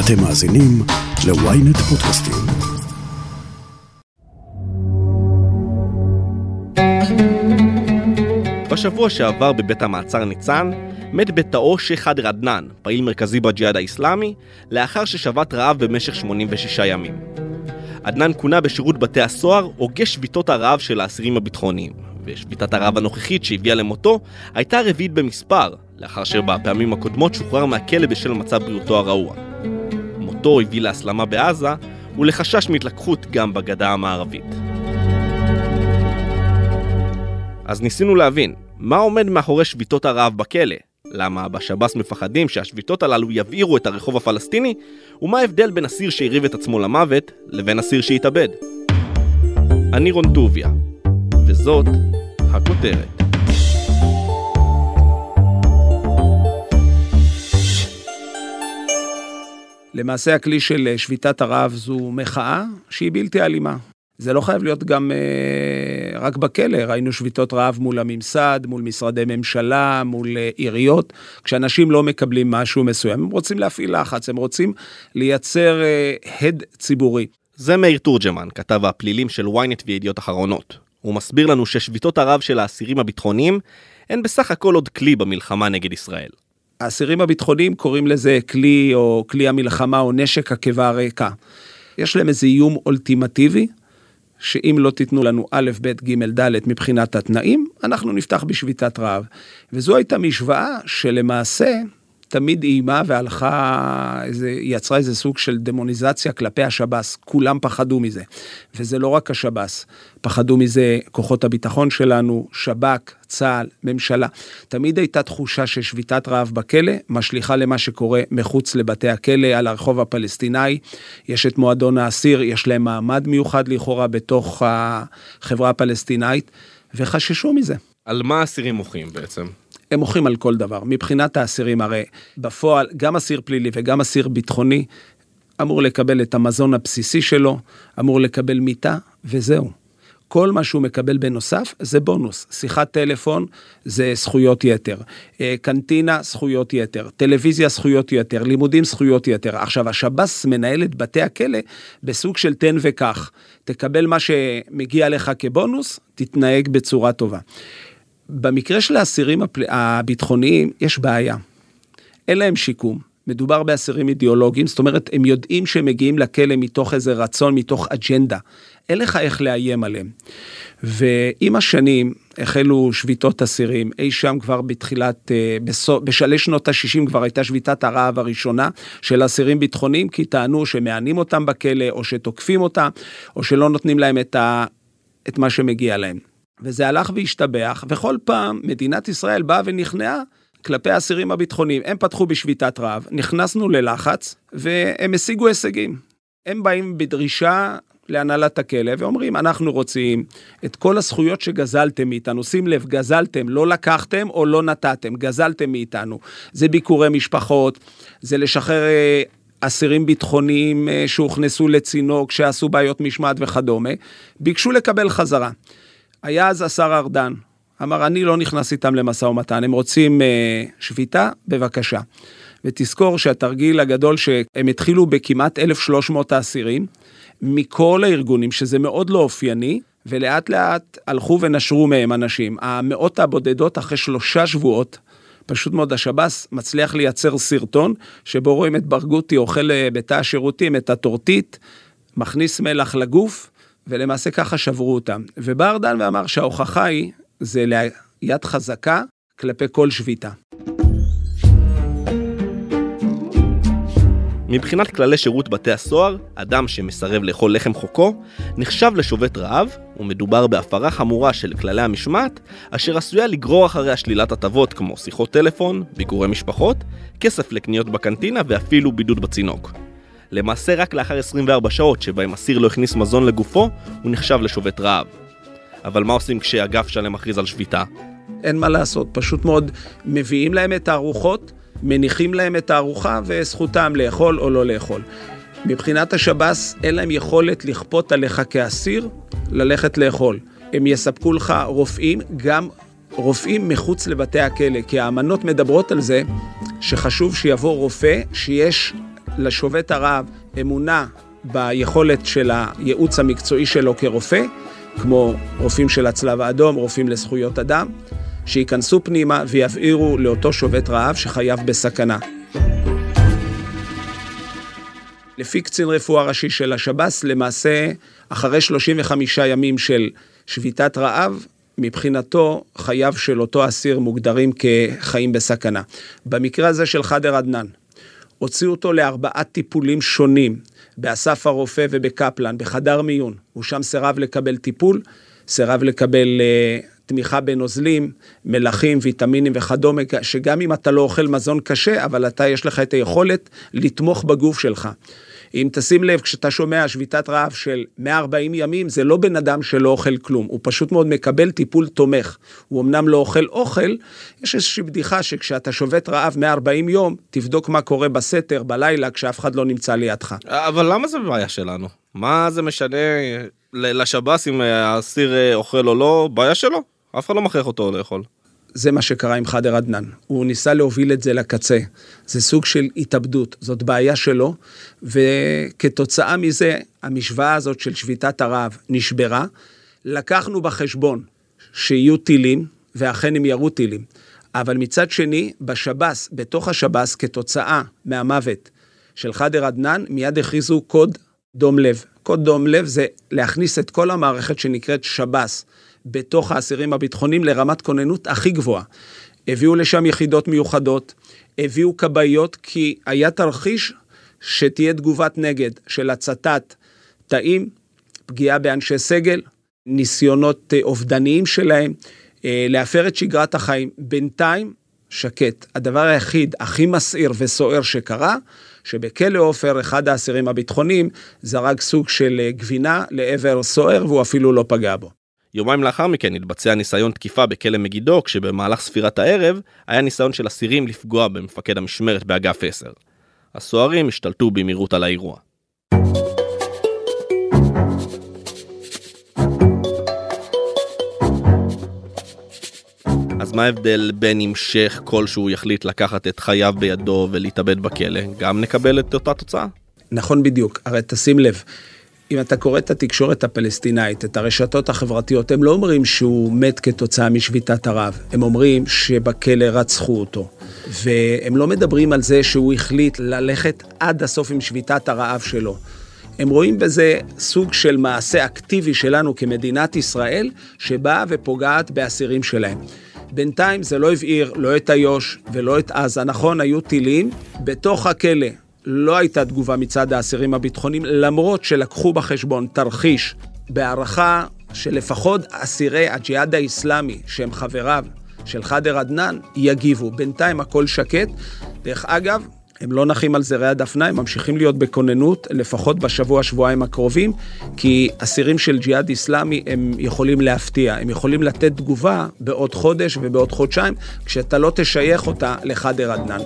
אתם מאזינים ל-ynet פודקאסטים. בשבוע שעבר בבית המעצר ניצן, מת בתאו שייח' עדר עדנאן, פעיל מרכזי בג'יהאד האיסלאמי, לאחר ששבת רעב במשך 86 ימים. עדנאן כונה בשירות בתי הסוהר הוגה שביתות הרעב של האסירים הביטחוניים, ושביתת הרעב הנוכחית שהביאה למותו הייתה רביעית במספר, לאחר שבפעמים הקודמות שוחרר מהכלא בשל מצב בריאותו הרעוע. מותו הביא להסלמה בעזה ולחשש מהתלקחות גם בגדה המערבית. אז ניסינו להבין, מה עומד מאחורי שביתות הרעב בכלא? למה בשב"ס מפחדים שהשביתות הללו יבעירו את הרחוב הפלסטיני? ומה ההבדל בין אסיר שהרעיב את עצמו למוות לבין אסיר שהתאבד? אני רון טוביה, וזאת הכותרת. למעשה הכלי של שביתת הרעב זו מחאה שהיא בלתי אלימה. זה לא חייב להיות גם אה, רק בכלא, ראינו שביתות רעב מול הממסד, מול משרדי ממשלה, מול אה, עיריות, כשאנשים לא מקבלים משהו מסוים, הם רוצים להפעיל לחץ, הם רוצים לייצר אה, הד ציבורי. זה מאיר תורג'מן, כתב הפלילים של ynet וידיעות אחרונות. הוא מסביר לנו ששביתות הרעב של האסירים הביטחוניים הן בסך הכל עוד כלי במלחמה נגד ישראל. האסירים הביטחוניים קוראים לזה כלי או כלי המלחמה או נשק הקיבה הריקה. יש להם איזה איום אולטימטיבי, שאם לא תיתנו לנו א', ב', ג', ד' מבחינת התנאים, אנחנו נפתח בשביתת רעב. וזו הייתה משוואה שלמעשה תמיד איימה והלכה, איזה, יצרה איזה סוג של דמוניזציה כלפי השב"ס, כולם פחדו מזה. וזה לא רק השב"ס, פחדו מזה כוחות הביטחון שלנו, שב"כ, צה"ל, ממשלה. תמיד הייתה תחושה ששביתת רעב בכלא משליכה למה שקורה מחוץ לבתי הכלא, על הרחוב הפלסטיני. יש את מועדון האסיר, יש להם מעמד מיוחד לכאורה בתוך החברה הפלסטינאית, וחששו מזה. על מה האסירים מוחים בעצם? הם מוחים על כל דבר. מבחינת האסירים, הרי בפועל, גם אסיר פלילי וגם אסיר ביטחוני אמור לקבל את המזון הבסיסי שלו, אמור לקבל מיטה, וזהו. כל מה שהוא מקבל בנוסף זה בונוס. שיחת טלפון זה זכויות יתר, אה, קנטינה זכויות יתר, טלוויזיה זכויות יתר, לימודים זכויות יתר. עכשיו השב"ס מנהל את בתי הכלא בסוג של תן וקח. תקבל מה שמגיע לך כבונוס, תתנהג בצורה טובה. במקרה של האסירים. הביטחוניים יש בעיה. אין להם שיקום. מדובר באסירים אידיאולוגיים, זאת אומרת, הם יודעים שהם מגיעים לכלא מתוך איזה רצון, מתוך אג'נדה. אין לך איך לאיים עליהם. ועם השנים החלו שביתות אסירים, אי שם כבר בתחילת, אה, בשלהי שנות ה-60 כבר הייתה שביתת הרעב הראשונה של אסירים ביטחוניים, כי טענו שמענים אותם בכלא, או שתוקפים אותם, או שלא נותנים להם את, ה, את מה שמגיע להם. וזה הלך והשתבח, וכל פעם מדינת ישראל באה ונכנעה כלפי האסירים הביטחוניים. הם פתחו בשביתת רעב, נכנסנו ללחץ, והם השיגו הישגים. הם באים בדרישה להנהלת הכלא ואומרים, אנחנו רוצים את כל הזכויות שגזלתם מאיתנו. שים לב, גזלתם, לא לקחתם או לא נתתם, גזלתם מאיתנו. זה ביקורי משפחות, זה לשחרר אה, אסירים ביטחוניים אה, שהוכנסו לצינוק, שעשו בעיות משמעת וכדומה, ביקשו לקבל חזרה. היה אז השר ארדן, אמר, אני לא נכנס איתם למשא ומתן, הם רוצים אה, שביתה, בבקשה. ותזכור שהתרגיל הגדול שהם התחילו בכמעט 1,300 האסירים, מכל הארגונים, שזה מאוד לא אופייני, ולאט לאט הלכו ונשרו מהם אנשים. המאות הבודדות אחרי שלושה שבועות, פשוט מאוד השב"ס מצליח לייצר סרטון שבו רואים את ברגותי אוכל אה, בתא השירותים את הטורטית, מכניס מלח לגוף, ולמעשה ככה שברו אותם. ובא ארדן ואמר שההוכחה היא, זה ליד חזקה כלפי כל שביתה. מבחינת כללי שירות בתי הסוהר, אדם שמסרב לאכול לחם חוקו נחשב לשובת רעב, ומדובר בהפרה חמורה של כללי המשמעת, אשר עשויה לגרור אחריה שלילת הטבות כמו שיחות טלפון, ביקורי משפחות, כסף לקניות בקנטינה ואפילו בידוד בצינוק. למעשה רק לאחר 24 שעות שבהם אסיר לא הכניס מזון לגופו, הוא נחשב לשובת רעב. אבל מה עושים כשאגף שלם מכריז על שביתה? אין מה לעשות, פשוט מאוד מביאים להם את הארוחות, מניחים להם את הארוחה וזכותם לאכול או לא לאכול. מבחינת השב"ס אין להם יכולת לכפות עליך כאסיר ללכת לאכול. הם יספקו לך רופאים, גם רופאים מחוץ לבתי הכלא, כי האמנות מדברות על זה שחשוב שיבוא רופא שיש לשובת הרעב אמונה ביכולת של הייעוץ המקצועי שלו כרופא, כמו רופאים של הצלב האדום, רופאים לזכויות אדם, שייכנסו פנימה ויבהירו לאותו שובת רעב שחייב בסכנה. לפי קצין רפואה ראשי של השב"ס, למעשה, אחרי 35 ימים של שביתת רעב, מבחינתו חייו של אותו אסיר מוגדרים כחיים בסכנה. במקרה הזה של חאדר עדנאן, הוציאו אותו לארבעה טיפולים שונים, באסף הרופא ובקפלן, בחדר מיון. הוא שם סירב לקבל טיפול, סירב לקבל uh, תמיכה בנוזלים, מלחים, ויטמינים וכדומה, שגם אם אתה לא אוכל מזון קשה, אבל אתה יש לך את היכולת לתמוך בגוף שלך. אם תשים לב, כשאתה שומע שביתת רעב של 140 ימים, זה לא בן אדם שלא אוכל כלום, הוא פשוט מאוד מקבל טיפול תומך. הוא אמנם לא אוכל אוכל, יש איזושהי בדיחה שכשאתה שובת רעב 140 יום, תבדוק מה קורה בסתר, בלילה, כשאף אחד לא נמצא לידך. אבל למה זה בעיה שלנו? מה זה משנה לשב"ס אם האסיר אה, אוכל או לא? בעיה שלו. אף אחד לא מכריח אותו לאכול. זה מה שקרה עם חאדר עדנאן. הוא ניסה להוביל את זה לקצה. זה סוג של התאבדות, זאת בעיה שלו, וכתוצאה מזה, המשוואה הזאת של שביתת הרעב נשברה. לקחנו בחשבון שיהיו טילים, ואכן הם ירו טילים. אבל מצד שני, בשב"ס, בתוך השב"ס, כתוצאה מהמוות של חאדר עדנאן, מיד הכריזו קוד דום לב. קוד דום לב זה להכניס את כל המערכת שנקראת שב"ס. בתוך האסירים הביטחוניים לרמת כוננות הכי גבוהה. הביאו לשם יחידות מיוחדות, הביאו כבאיות, כי היה תרחיש שתהיה תגובת נגד של הצתת תאים, פגיעה באנשי סגל, ניסיונות אה, אובדניים שלהם, אה, להפר את שגרת החיים. בינתיים, שקט. הדבר היחיד הכי מסעיר וסוער שקרה, שבכלא עופר, אחד האסירים הביטחוניים זרק סוג של אה, גבינה לעבר סוער והוא אפילו לא פגע בו. יומיים לאחר מכן התבצע ניסיון תקיפה בכלא מגידו, כשבמהלך ספירת הערב היה ניסיון של אסירים לפגוע במפקד המשמרת באגף 10. הסוהרים השתלטו במהירות על האירוע. אז מה ההבדל בין המשך כלשהו יחליט לקחת את חייו בידו ולהתאבד בכלא? גם נקבל את אותה תוצאה? נכון בדיוק, הרי תשים לב, אם אתה קורא את התקשורת הפלסטינאית, את הרשתות החברתיות, הם לא אומרים שהוא מת כתוצאה משביתת הרעב, הם אומרים שבכלא רצחו אותו. והם לא מדברים על זה שהוא החליט ללכת עד הסוף עם שביתת הרעב שלו. הם רואים בזה סוג של מעשה אקטיבי שלנו כמדינת ישראל, שבאה ופוגעת באסירים שלהם. בינתיים זה לא הבעיר לא את איו"ש ולא את עזה. נכון, היו טילים בתוך הכלא. לא הייתה תגובה מצד האסירים הביטחוניים, למרות שלקחו בחשבון תרחיש בהערכה שלפחות אסירי הג'יהאד האיסלאמי, שהם חבריו של חאדר עדנאן, יגיבו. בינתיים הכל שקט. דרך אגב, הם לא נחים על זרי הדפנה, הם ממשיכים להיות בכוננות, לפחות בשבוע-שבועיים הקרובים, כי אסירים של ג'יהאד איסלאמי הם יכולים להפתיע, הם יכולים לתת תגובה בעוד חודש ובעוד חודשיים, כשאתה לא תשייך אותה לחאדר עדנאן.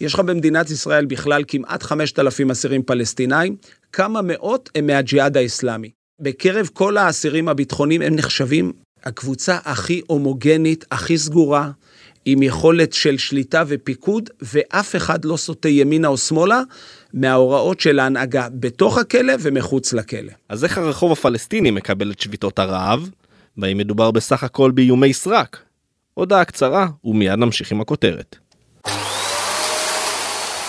יש לך במדינת ישראל בכלל כמעט 5,000 אסירים פלסטינאים, כמה מאות הם מהג'יהאד האסלאמי. בקרב כל האסירים הביטחוניים הם נחשבים הקבוצה הכי הומוגנית, הכי סגורה, עם יכולת של שליטה ופיקוד, ואף אחד לא סוטה ימינה או שמאלה מההוראות של ההנהגה בתוך הכלא ומחוץ לכלא. אז איך הרחוב הפלסטיני מקבל את שביתות הרעב? והאם מדובר בסך הכל באיומי סרק? הודעה קצרה, ומיד נמשיך עם הכותרת.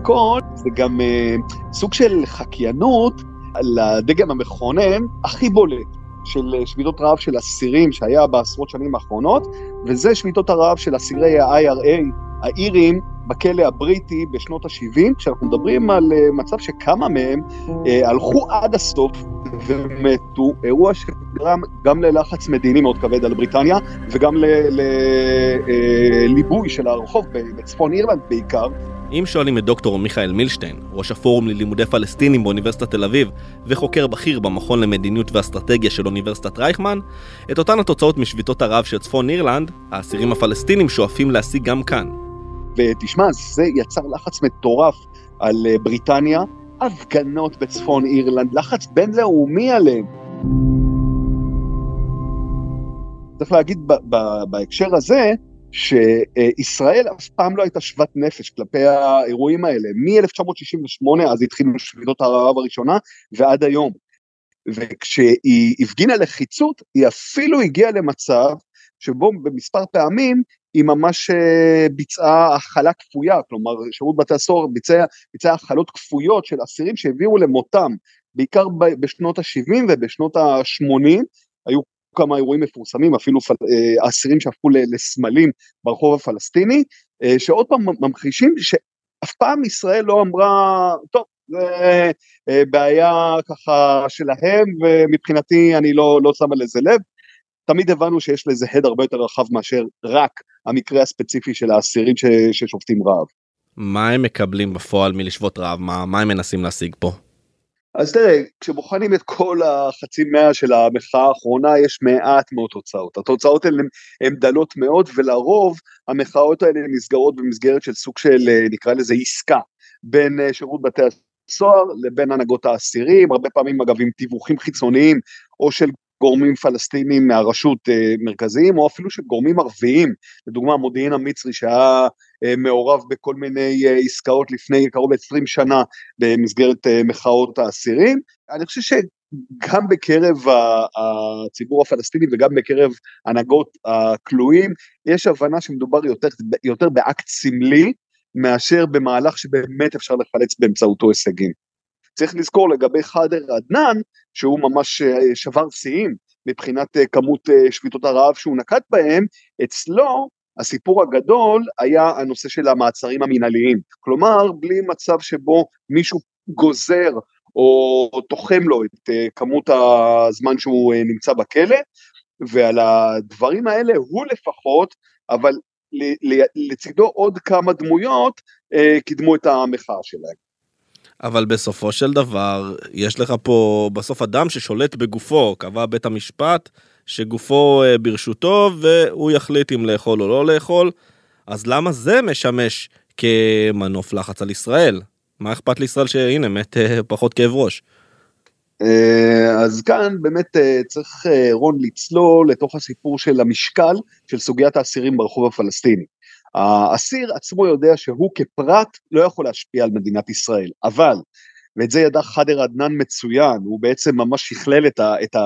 הכל זה גם uh, סוג של חקיינות לדגם המכונן הכי בולט של אה, שביתות רעב של אסירים שהיה בעשרות שנים האחרונות, וזה שביתות הרעב של אסירי ה-IRA, האירים, בכלא הבריטי בשנות ה-70, כשאנחנו מדברים על uh, מצב שכמה מהם הלכו עד הסוף ומתו, אירוע שגרם גם ללחץ מדיני מאוד כבד על בריטניה, וגם לליבוי של הרחוב בצפון אירלנד בעיקר, אם שואלים את דוקטור מיכאל מילשטיין, ראש הפורום ללימודי פלסטינים באוניברסיטת תל אביב וחוקר בכיר במכון למדיניות ואסטרטגיה של אוניברסיטת רייכמן, את אותן התוצאות משביתות הרעב של צפון אירלנד, האסירים הפלסטינים שואפים להשיג גם כאן. ותשמע, זה יצר לחץ מטורף על אה, בריטניה, הפגנות בצפון אירלנד, לחץ בינלאומי עליהם. צריך להגיד בהקשר הזה, שישראל אף פעם לא הייתה שוות נפש כלפי האירועים האלה. מ-1968, אז התחילו שביתות הרעב הראשונה, ועד היום. וכשהיא הפגינה לחיצות, היא אפילו הגיעה למצב שבו במספר פעמים היא ממש אה, ביצעה הכלה כפויה, כלומר שירות בתי הסוהר ביצע, ביצע הכלות כפויות של אסירים שהביאו למותם, בעיקר בשנות ה-70 ובשנות ה-80, היו כמה אירועים מפורסמים, אפילו אה, אסירים שהפכו לסמלים ברחוב הפלסטיני, אה, שעוד פעם ממחישים שאף פעם ישראל לא אמרה, טוב, זה בעיה ככה שלהם, ומבחינתי אני לא, לא שמה לזה לב. תמיד הבנו שיש לזה הד הרבה יותר רחב מאשר רק המקרה הספציפי של האסירים ש, ששופטים רעב. מה הם מקבלים בפועל מלשבות רעב? מה, מה הם מנסים להשיג פה? אז תראה, כשבוחנים את כל החצי מאה של המחאה האחרונה, יש מעט מאוד תוצאות. התוצאות האלה הן דלות מאוד, ולרוב המחאות האלה נסגרות במסגרת של סוג של, נקרא לזה עסקה, בין אה, שירות בתי הסוהר לבין הנהגות האסירים, הרבה פעמים אגב עם תיווכים חיצוניים, או של גורמים פלסטינים מהרשות אה, מרכזיים, או אפילו של גורמים ערביים, לדוגמה המודיעין המצרי שהיה אה, מעורב בכל מיני אה, עסקאות לפני קרוב ל-20 שנה במסגרת מחאות האסירים. אני חושב שגם בקרב הציבור הפלסטיני וגם בקרב הנהגות הכלואים, יש הבנה שמדובר יותר, יותר באקט סמלי מאשר במהלך שבאמת אפשר לחלץ באמצעותו הישגים. צריך לזכור לגבי חאדר עדנאן, שהוא ממש אה, שבר שיאים מבחינת אה, כמות אה, שביתות הרעב שהוא נקט בהם, אצלו הסיפור הגדול היה הנושא של המעצרים המינהליים. כלומר, בלי מצב שבו מישהו גוזר או תוחם לו את כמות הזמן שהוא נמצא בכלא, ועל הדברים האלה הוא לפחות, אבל לצידו עוד כמה דמויות קידמו את המחאה שלהם. אבל בסופו של דבר, יש לך פה בסוף אדם ששולט בגופו, קבע בית המשפט שגופו אה, ברשותו והוא יחליט אם לאכול או לא לאכול, אז למה זה משמש כמנוף לחץ על ישראל? מה אכפת לישראל שהנה מת אה, פחות כאב ראש? אה, אז כאן באמת צריך רון לצלול לתוך הסיפור של המשקל של סוגיית האסירים ברחוב הפלסטיני. האסיר עצמו יודע שהוא כפרט לא יכול להשפיע על מדינת ישראל, אבל, ואת זה ידע חאדר עדנאן מצוין, הוא בעצם ממש שכלל את,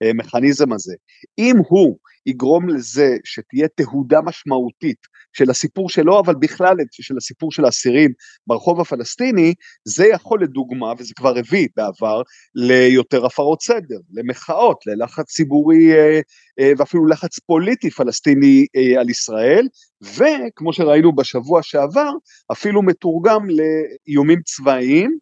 המכניזם הזה. אם הוא יגרום לזה שתהיה תהודה משמעותית של הסיפור שלו, אבל בכלל של הסיפור של האסירים ברחוב הפלסטיני, זה יכול לדוגמה, וזה כבר הביא בעבר, ליותר הפרות סדר, למחאות, ללחץ ציבורי אה, אה, ואפילו לחץ פוליטי פלסטיני אה, על ישראל, וכמו שראינו בשבוע שעבר, אפילו מתורגם לאיומים צבאיים,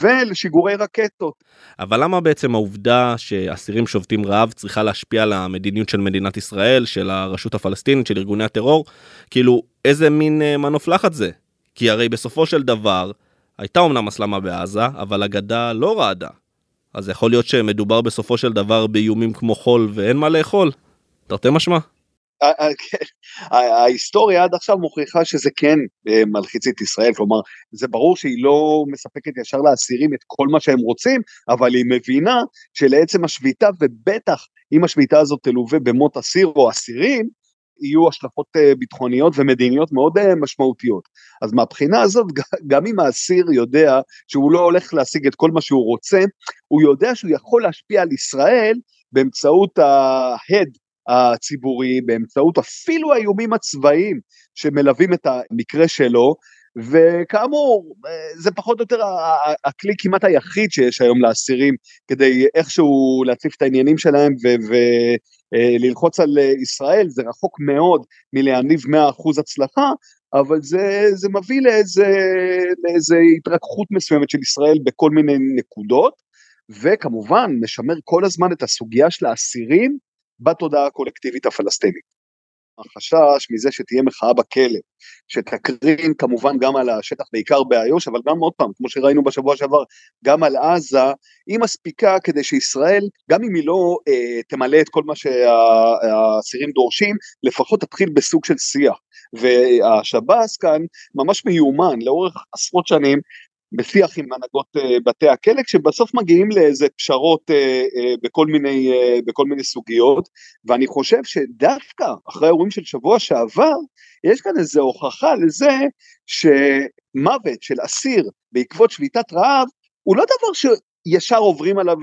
ולשיגורי רקטות. אבל למה בעצם העובדה שאסירים שובתים רעב צריכה להשפיע על המדיניות של מדינת ישראל, של הרשות הפלסטינית, של ארגוני הטרור? כאילו, איזה מין אה, מנוף לחץ זה? כי הרי בסופו של דבר, הייתה אמנם הסלמה בעזה, אבל הגדה לא רעדה. אז יכול להיות שמדובר בסופו של דבר באיומים כמו חול ואין מה לאכול? תרתי משמע. כן. ההיסטוריה עד עכשיו מוכיחה שזה כן אה, מלחיץ את ישראל, כלומר זה ברור שהיא לא מספקת ישר לאסירים את כל מה שהם רוצים, אבל היא מבינה שלעצם השביתה, ובטח אם השביתה הזאת תלווה במות אסיר או אסירים, יהיו השלכות אה, ביטחוניות ומדיניות מאוד אה, משמעותיות. אז מהבחינה הזאת, גם אם האסיר יודע שהוא לא הולך להשיג את כל מה שהוא רוצה, הוא יודע שהוא יכול להשפיע על ישראל באמצעות ההד הציבורי באמצעות אפילו האיומים הצבאיים שמלווים את המקרה שלו, וכאמור, זה פחות או יותר הכלי כמעט היחיד שיש היום לאסירים כדי איכשהו להציף את העניינים שלהם וללחוץ על ישראל, זה רחוק מאוד מלהניב 100% הצלחה, אבל זה, זה מביא לאיזה, לאיזה התרככות מסוימת של ישראל בכל מיני נקודות, וכמובן משמר כל הזמן את הסוגיה של האסירים בתודעה הקולקטיבית הפלסטינית. החשש מזה שתהיה מחאה בכלא, שתקרין כמובן גם על השטח בעיקר באיו"ש, אבל גם עוד פעם, כמו שראינו בשבוע שעבר, גם על עזה, היא מספיקה כדי שישראל, גם אם היא לא אה, תמלא את כל מה שהאסירים דורשים, לפחות תתחיל בסוג של שיח. והשב"ס כאן ממש מיומן לאורך עשרות שנים בשיח עם הנהגות אה, בתי הכלא, כשבסוף מגיעים לאיזה פשרות אה, אה, בכל מיני, בכל מיני סוגיות, ואני חושב שדווקא אחרי האירועים של שבוע שעבר, יש כאן איזו הוכחה לזה שמוות של אסיר בעקבות שביתת רעב הוא לא דבר שישר עוברים עליו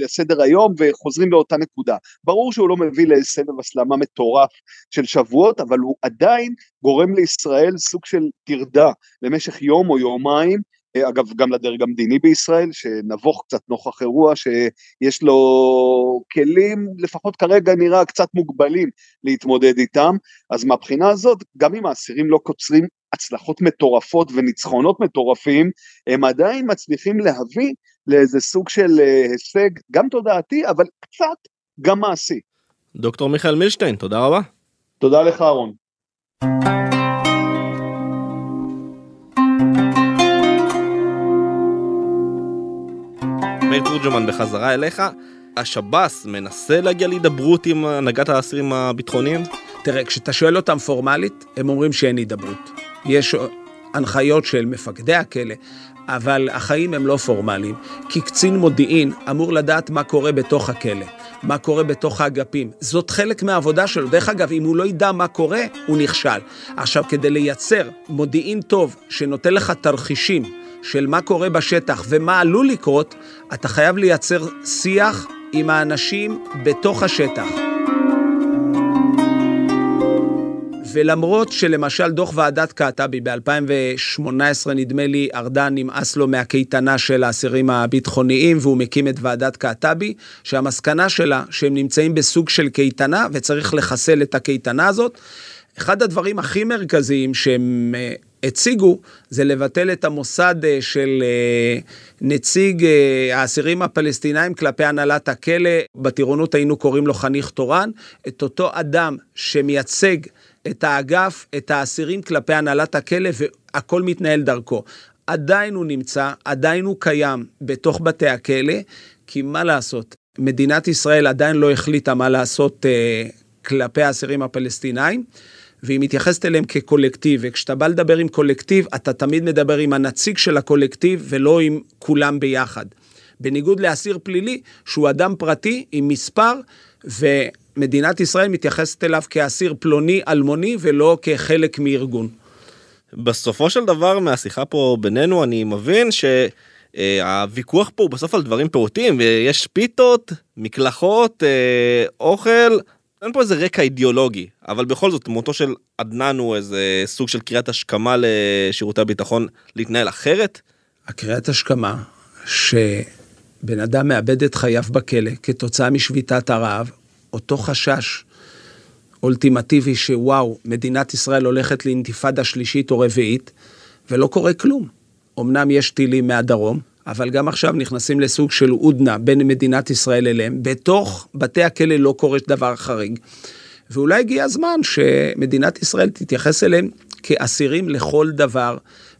לסדר היום וחוזרים לאותה נקודה. ברור שהוא לא מביא לסבב הסלמה מטורף של שבועות, אבל הוא עדיין גורם לישראל סוג של טרדה למשך יום או יומיים, אגב גם לדרג המדיני בישראל, שנבוך קצת נוכח אירוע שיש לו כלים, לפחות כרגע נראה קצת מוגבלים להתמודד איתם, אז מהבחינה הזאת, גם אם האסירים לא קוצרים הצלחות מטורפות וניצחונות מטורפים, הם עדיין מצליחים להביא לאיזה סוג של אה, הישג, גם תודעתי, אבל קצת גם מעשי. דוקטור מיכאל מילשטיין, תודה רבה. תודה לך, אהרון. מאיר תורג'מן בחזרה אליך. השב"ס מנסה להגיע להידברות עם הנהגת האסירים הביטחוניים? תראה, כשאתה שואל אותם פורמלית, הם אומרים שאין הידברות. יש הנחיות של מפקדי הכלא, אבל החיים הם לא פורמליים, כי קצין מודיעין אמור לדעת מה קורה בתוך הכלא, מה קורה בתוך האגפים. זאת חלק מהעבודה שלו. דרך אגב, אם הוא לא ידע מה קורה, הוא נכשל. עכשיו, כדי לייצר מודיעין טוב, שנותן לך תרחישים, של מה קורה בשטח ומה עלול לקרות, אתה חייב לייצר שיח עם האנשים בתוך השטח. ולמרות שלמשל דוח ועדת קעטבי ב-2018, נדמה לי, ארדן נמאס לו מהקייטנה של האסירים הביטחוניים, והוא מקים את ועדת קעטבי, שהמסקנה שלה שהם נמצאים בסוג של קייטנה וצריך לחסל את הקייטנה הזאת. אחד הדברים הכי מרכזיים שהם אה, הציגו זה לבטל את המוסד אה, של אה, נציג אה, האסירים הפלסטינאים כלפי הנהלת הכלא, בטירונות היינו קוראים לו חניך תורן, את אותו אדם שמייצג את האגף, את האסירים כלפי הנהלת הכלא והכל מתנהל דרכו. עדיין הוא נמצא, עדיין הוא קיים בתוך בתי הכלא, כי מה לעשות, מדינת ישראל עדיין לא החליטה מה לעשות כלפי האסירים הפלסטינאים. והיא מתייחסת אליהם כקולקטיב, וכשאתה בא לדבר עם קולקטיב, אתה תמיד מדבר עם הנציג של הקולקטיב ולא עם כולם ביחד. בניגוד לאסיר פלילי, שהוא אדם פרטי עם מספר, ומדינת ישראל מתייחסת אליו כאסיר פלוני אלמוני ולא כחלק מארגון. בסופו של דבר מהשיחה פה בינינו אני מבין שהוויכוח פה הוא בסוף על דברים פעוטים ויש פיתות, מקלחות, אה, אוכל, אין פה איזה רקע אידיאולוגי, אבל בכל זאת מותו של עדנאן הוא איזה סוג של קריאת השכמה לשירותי הביטחון להתנהל אחרת? הקריאת השכמה שבן אדם מאבד את חייו בכלא כתוצאה משביתת הרעב, אותו חשש אולטימטיבי שוואו, מדינת ישראל הולכת לאינתיפאדה שלישית או רביעית, ולא קורה כלום. אמנם יש טילים מהדרום, אבל גם עכשיו נכנסים לסוג של הודנה בין מדינת ישראל אליהם. בתוך בתי הכלא לא קורה דבר חריג. ואולי הגיע הזמן שמדינת ישראל תתייחס אליהם כאסירים לכל דבר,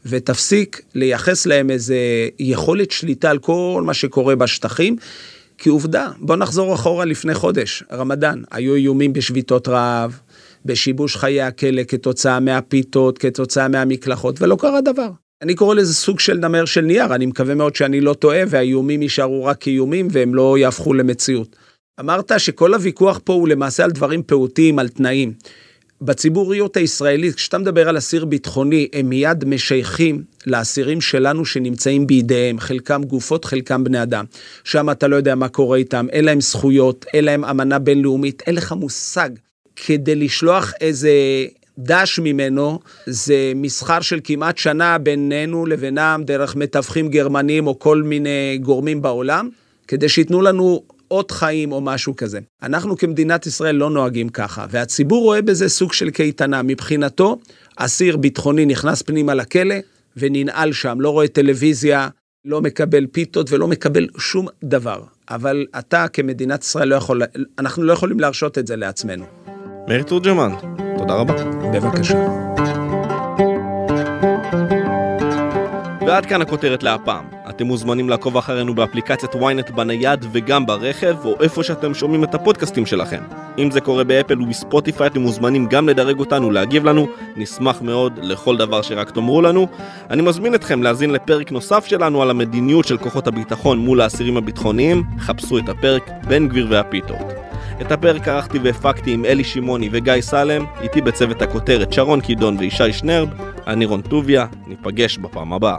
ותפסיק לייחס להם איזה יכולת שליטה על כל מה שקורה בשטחים. כי עובדה, בוא נחזור אחורה לפני חודש, רמדאן, היו איומים בשביתות רעב, בשיבוש חיי הכלא כתוצאה מהפיתות, כתוצאה מהמקלחות, ולא קרה דבר. אני קורא לזה סוג של נמר של נייר, אני מקווה מאוד שאני לא טועה והאיומים יישארו רק איומים והם לא יהפכו למציאות. אמרת שכל הוויכוח פה הוא למעשה על דברים פעוטים, על תנאים. בציבוריות הישראלית, כשאתה מדבר על אסיר ביטחוני, הם מיד משייכים לאסירים שלנו שנמצאים בידיהם, חלקם גופות, חלקם בני אדם. שם אתה לא יודע מה קורה איתם, אין להם זכויות, אין להם אמנה בינלאומית, אין לך מושג. כדי לשלוח איזה דש ממנו זה מסחר של כמעט שנה בינינו לבינם דרך מתווכים גרמנים או כל מיני גורמים בעולם, כדי שייתנו לנו אות חיים או משהו כזה. אנחנו כמדינת ישראל לא נוהגים ככה, והציבור רואה בזה סוג של קייטנה. מבחינתו, אסיר ביטחוני נכנס פנימה לכלא וננעל שם, לא רואה טלוויזיה, לא מקבל פיתות ולא מקבל שום דבר. אבל אתה כמדינת ישראל לא יכול, אנחנו לא יכולים להרשות את זה לעצמנו. מאיר תורג'מן, תודה רבה. בבקשה. ועד כאן הכותרת להפעם. אתם מוזמנים לעקוב אחרינו באפליקציית ynet בנייד וגם ברכב, או איפה שאתם שומעים את הפודקאסטים שלכם. אם זה קורה באפל ובספוטיפיי, אתם מוזמנים גם לדרג אותנו, להגיב לנו, נשמח מאוד לכל דבר שרק תאמרו לנו. אני מזמין אתכם להאזין לפרק נוסף שלנו על המדיניות של כוחות הביטחון מול האסירים הביטחוניים, חפשו את הפרק בן גביר והפיתות. את הפרק ערכתי והפקתי עם אלי שמעוני וגיא סלם, איתי בצוות הכותרת שרון קידון וישי שנרב, אני רון טוביה, ניפגש בפעם הבאה.